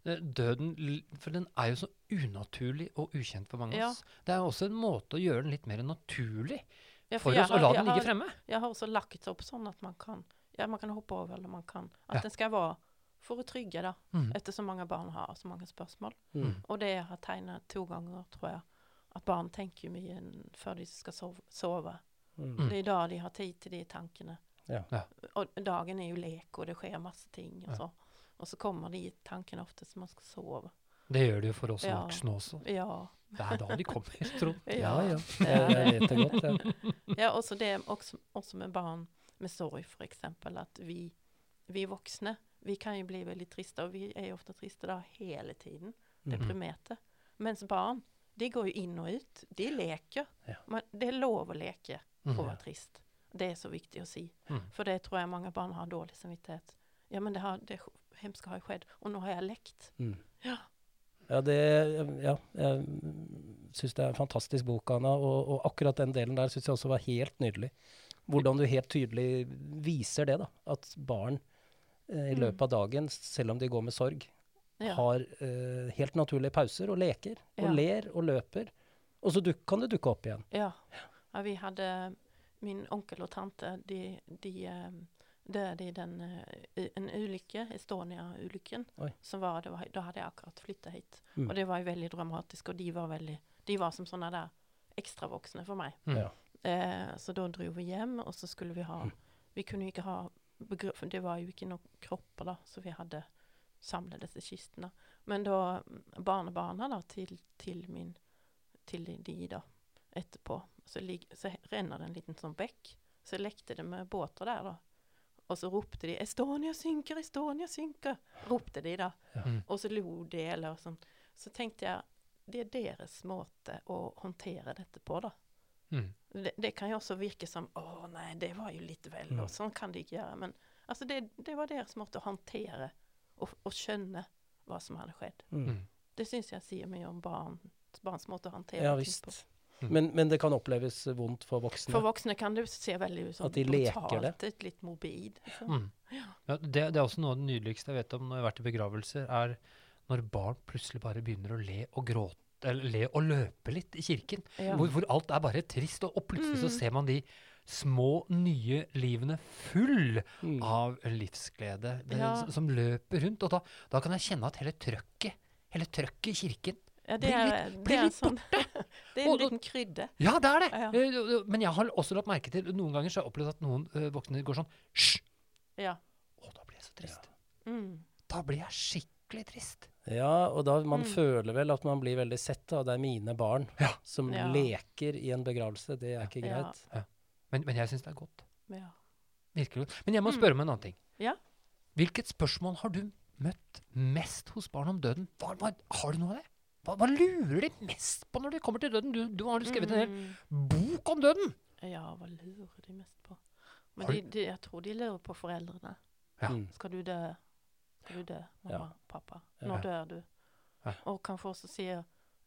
eh, Døden For den er jo så unaturlig og ukjent for mange av Ja. oss. Det er jo også en måte å gjøre den litt mer naturlig Ja, for jeg oss, å har- la den ligge har- fremme. Jeg har også lagt opp sånn at man kan Ja, man kan hoppe over, eller man kan At Ja. den skal være for å trygge, da. Mm. Etter så mange barn har så mange spørsmål. Mm. Og det jeg har tegnet to ganger, tror jeg, at barn tenker mye før de skal sove. sove. Mm. Det er da de har tid til de tankene. Ja. Ja. Og dagen er jo lek, og det skjer masse ting. Og Ja. så, og så kommer de tankene ofte som man skal sove. Det gjør det jo for oss Ja. voksne også. Ja. Det er da de kommer, Trond. Ja, ja. Jeg, vet det godt. Ja. Ja, også det også, også med barn med sorg, eksempel. At vi, vi voksne, vi kan jo bli veldig triste, og vi er jo ofte triste da hele tiden. Mhm. Deprimerte. Mens barn, de går jo inn og ut. De leker. Man, det er lov å leke og å være trist. Det er så viktig å si. Mm. For det tror jeg mange barn har dårlig samvittighet. Ja, men det, har, det hemske har jo skjedd, og nå har jeg lekt. Mm. Ja. Ja, det, ja, jeg syns det er en fantastisk bok, Anna. Og, og akkurat den delen der syns jeg også var helt nydelig. Hvordan du helt tydelig viser det. da, At barn eh, i Mm. løpet av dagen, selv om de går med sorg, Ja. har eh, helt naturlige pauser og leker. Og Ja. ler og løper. Og så duk, kan det dukke opp igjen. Ja. ja, vi hadde Min onkel og tante de, de eh, døde i den, eh, en ulykke, Estonia-ulykken. Som var, det var, Da hadde jeg akkurat flytta hit. Mm. Og det var jo veldig dramatisk, og de var, veldig, de var som sånne der ekstravoksne for meg. Mm. Ja. Eh, så da dro vi hjem, og så skulle vi ha Vi kunne ikke ha For det var jo ikke noen kropper, da, så vi hadde samlet disse kistene. Men da barnebarna da, til, til min Til de, da, etterpå, så, lig, så renner det en liten sånn bekk. Så lekte det med båter der, da. Og så ropte de 'Estonia synker, Estonia synker', ropte de da. Mm. Og så lo de, eller sånn. Så tenkte jeg det er deres måte å håndtere dette på, da. Mm. Det, det kan jo også virke som 'Å nei, det var jo litt vel', Mm. og sånn kan de ikke gjøre. Men altså, det, det var deres måte å håndtere og, og skjønne hva som hadde skjedd. Mm. Mm. Det syns jeg sier mye om barn, barns måte å håndtere Ja ting visst. på. Mm. Men, men det kan oppleves vondt for voksne. For voksne kan det se veldig ut som At de leker brutalt, det. et litt morbid. Liksom. Mm. Ja, det, det er også noe av det nydeligste jeg vet om når jeg har vært i begravelser, er når barn plutselig bare begynner å le og gråte, eller le og løpe litt i kirken. Ja. Hvor, hvor alt er bare trist, og, og plutselig så Mm. ser man de små, nye livene full Mm. av livsglede det, Ja. som, som løper rundt. Og da, da kan jeg kjenne at hele trøkket, hele trøkket i kirken Ja, det er, litt- det er en litt sånn Det er en liten krydde. Ja, det er det! Ja. Eh, jo- jo, Men jeg har også lagt merke til Noen ganger så har jeg opplevd at noen eh, voksne går sånn Hysj! Ja. Å, da blir jeg så trist. Mm. Da blir jeg skikkelig trist. Ja, og da man Mm. føler vel at man blir veldig sett, og Det er mine barn Ja. som Ja. leker i en begravelse. Det er ikke Ja. greit. Men, men jeg syns det er godt. Ja. Virkelig godt. Men jeg må Mm. spørre om en annen ting. Ja. Hvilket spørsmål har du møtt mest hos barn om døden? Hva, hva, har du noe av det? Hva, hva lurer de mest på når de kommer til døden? Du, du har jo skrevet en hel Mm. bok om døden! Ja, hva lurer de mest på? Men de, de, jeg tror de lurer på foreldrene. Ja. Mm. Skal du dø? Skal du dø, mamma, pappa? Ja. Når dør du? Ja. Og kanskje også sier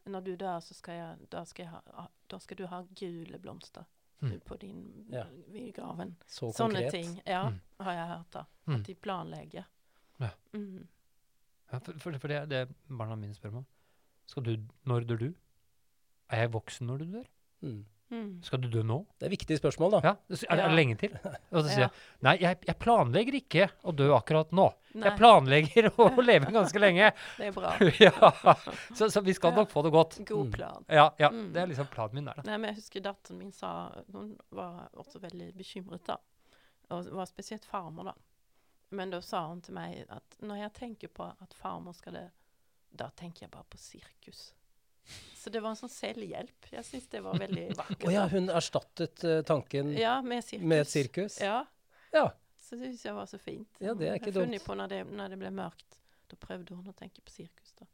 når du dør, så skal jeg, da, skal jeg ha, da skal du ha gule blomster Mm. på din Ja. graven. Så Sånne konkret. ting ja, Mm. har jeg hørt. da. Mm. At de planlegger. Ja. Mm. Ja, for, for, for det er det barna mine spør meg om. Skal du, når dør du? Er jeg voksen når du dør? Mm. Mm. Skal du dø nå? Det er viktige spørsmål, da. Ja, Er, er Ja. det lenge til? Og så sier jeg nei, jeg, jeg planlegger ikke å dø akkurat nå. Nei, Jeg planlegger å leve ganske lenge. det er bra. ja, så, så vi skal Ja. nok få det godt. God Mm. plan. Ja, ja Mm. det er liksom planen min der, da. Nei, men jeg husker datteren min sa Hun var også veldig bekymret, da. Og var spesielt farmor, da. Men da sa hun til meg at når jeg tenker på at farmor skal dø, da tenker jeg bare på sirkus. Så det var en sånn selvhjelp. Jeg syns det var veldig vakkert. Å ja, hun erstattet uh, tanken ja, med sirkus. med et sirkus? Ja, Ja. så det syns jeg var så fint. Ja, det er ikke jeg har funnet på når det, når det ble mørkt. Da prøvde hun å tenke på sirkus, da.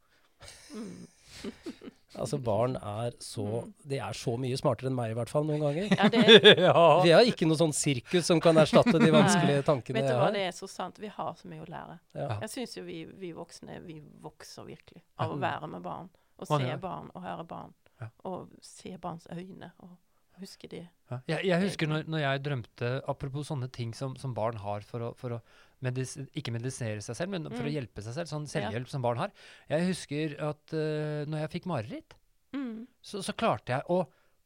Mm. Altså, barn er så Mm. De er så mye smartere enn meg, i hvert fall, noen ganger. Ja, det, ja. Vi har ikke noe sånn sirkus som kan erstatte de vanskelige tankene vet du hva, det er så sant. Vi har så mye å lære. Ja. Jeg syns jo vi, vi voksne vi vokser virkelig av å være med barn. Og se barn og høre barn. Og se barns øyne og huske de. Ja. Jeg, jeg husker når, når jeg drømte Apropos sånne ting som, som barn har for å, for å medis, ikke medisinere seg selv, men for å Mm. hjelpe seg selv. Sånn Ja. selvhjelp som barn har. Jeg husker at uh, når jeg fikk mareritt, Mm. så, så klarte jeg å,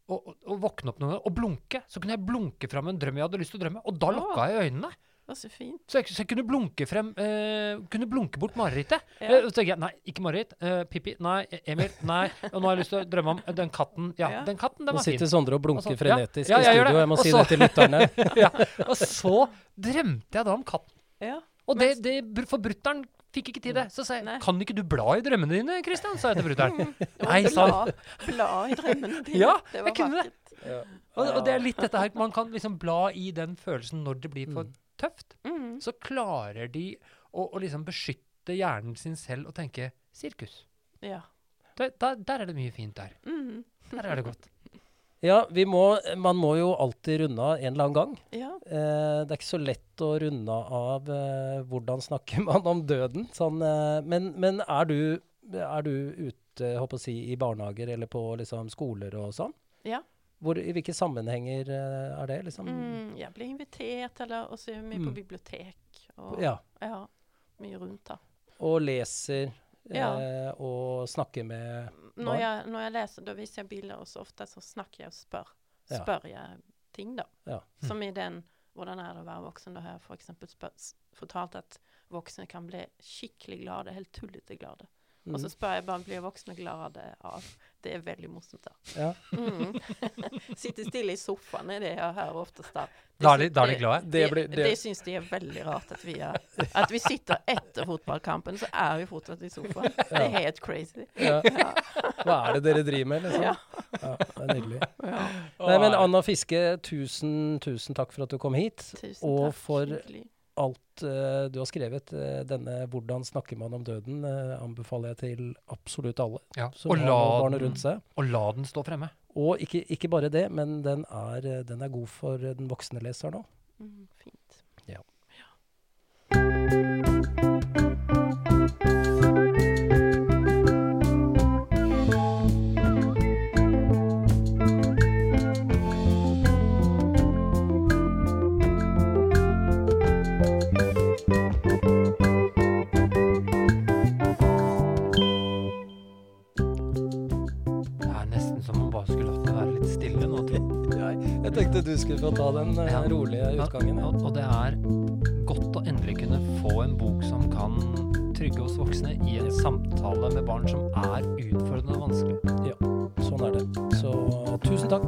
å, å, å våkne opp noen ganger og blunke. Så kunne jeg blunke fram en drøm jeg hadde lyst til å drømme, og da Å. lukka jeg øynene. Det så fint. Så jeg, så jeg kunne blunke frem eh, Kunne blunke bort marerittet. Ja. Eh, så tenker jeg nei, ikke mareritt. Eh, Pippi, nei. Emil, nei. Og nå har jeg lyst til å drømme om den katten. Ja, Ja. den katten, den var fin. Nå sitter Sondre og blunker ja. frenetisk Ja, i studio. Jeg må Og si så- det til lytterne. ja. Og så drømte jeg da om katten. Ja. Og det, det, for brutter'n fikk ikke til det. Så sa jeg Nei. kan ikke du bla i drømmene dine, Kristian? sa jeg til brutter'n. Nei, sa han. bla, bla i drømmene dine. Ja, det var jeg kunne det. Ja. Og, og det er litt dette her, man kan liksom bla i den følelsen når det blir for Mm. tøft. Mm. Så klarer de å, å liksom beskytte hjernen sin selv og tenke sirkus. Ja. Der, da, der er det mye fint der. Mm. Der er det godt. Ja, vi må, man må jo alltid runde av en eller annen gang. Ja. Eh, det er ikke så lett å runde av eh, hvordan snakker man om døden. Sånn, eh, men men er, du, er du ute håper å si, i barnehager eller på liksom, skoler og sånn? Ja. Hvor, I hvilke sammenhenger eh, er det? liksom? Mm, jeg blir invitert, eller også mye jeg Mm. på bibliotek. Og, Ja. ja. Mye rundt da. Og leser Ja. eh, og snakker med Når jeg, når jeg leser, da viser jeg bilder, og så ofte så snakker jeg og spør. Spør jeg ting, da. Ja. Som i den 'Hvordan er det å være voksen?' Da har jeg f.eks. spør- fortalt at voksne kan bli skikkelig glade, helt tullete glade. Og Mm. så spør jeg bare blir voksne glade av. Det er veldig morsomt. da. Ja. Mm. Sitte stille i sofaen er det jeg hører oftest. da. Det Da er de, da er de det- glade. Det de, de, de det- syns de er veldig rart at vi, er, at vi sitter etter fotballkampen, så er vi fortsatt i sofaen. Det er helt crazy. Ja. Ja. Hva er det dere driver med? liksom? Ja. Ja, det er nydelig. Ja. Nei, men Anna Fiske, tusen, tusen takk for at du kom hit. Tusen Og takk. for hyggelig. Alt uh, du har skrevet. Uh, denne 'Hvordan snakker man om døden' uh, anbefaler jeg til absolutt alle Ja. som Og, har la barn den, rundt seg. og la den stå fremme. Og ikke, ikke bare det, men den er, den er god for den voksne leseren òg. Mm, fint. Det Jeg tenkte du skulle få ta den eh, ja. rolige utgangen. Ja. Og, og, det er godt å endelig kunne få en bok som kan trygge oss voksne i en samtale med barn som er utfordrende og vanskelig. Ja, sånn er det. Så tusen takk.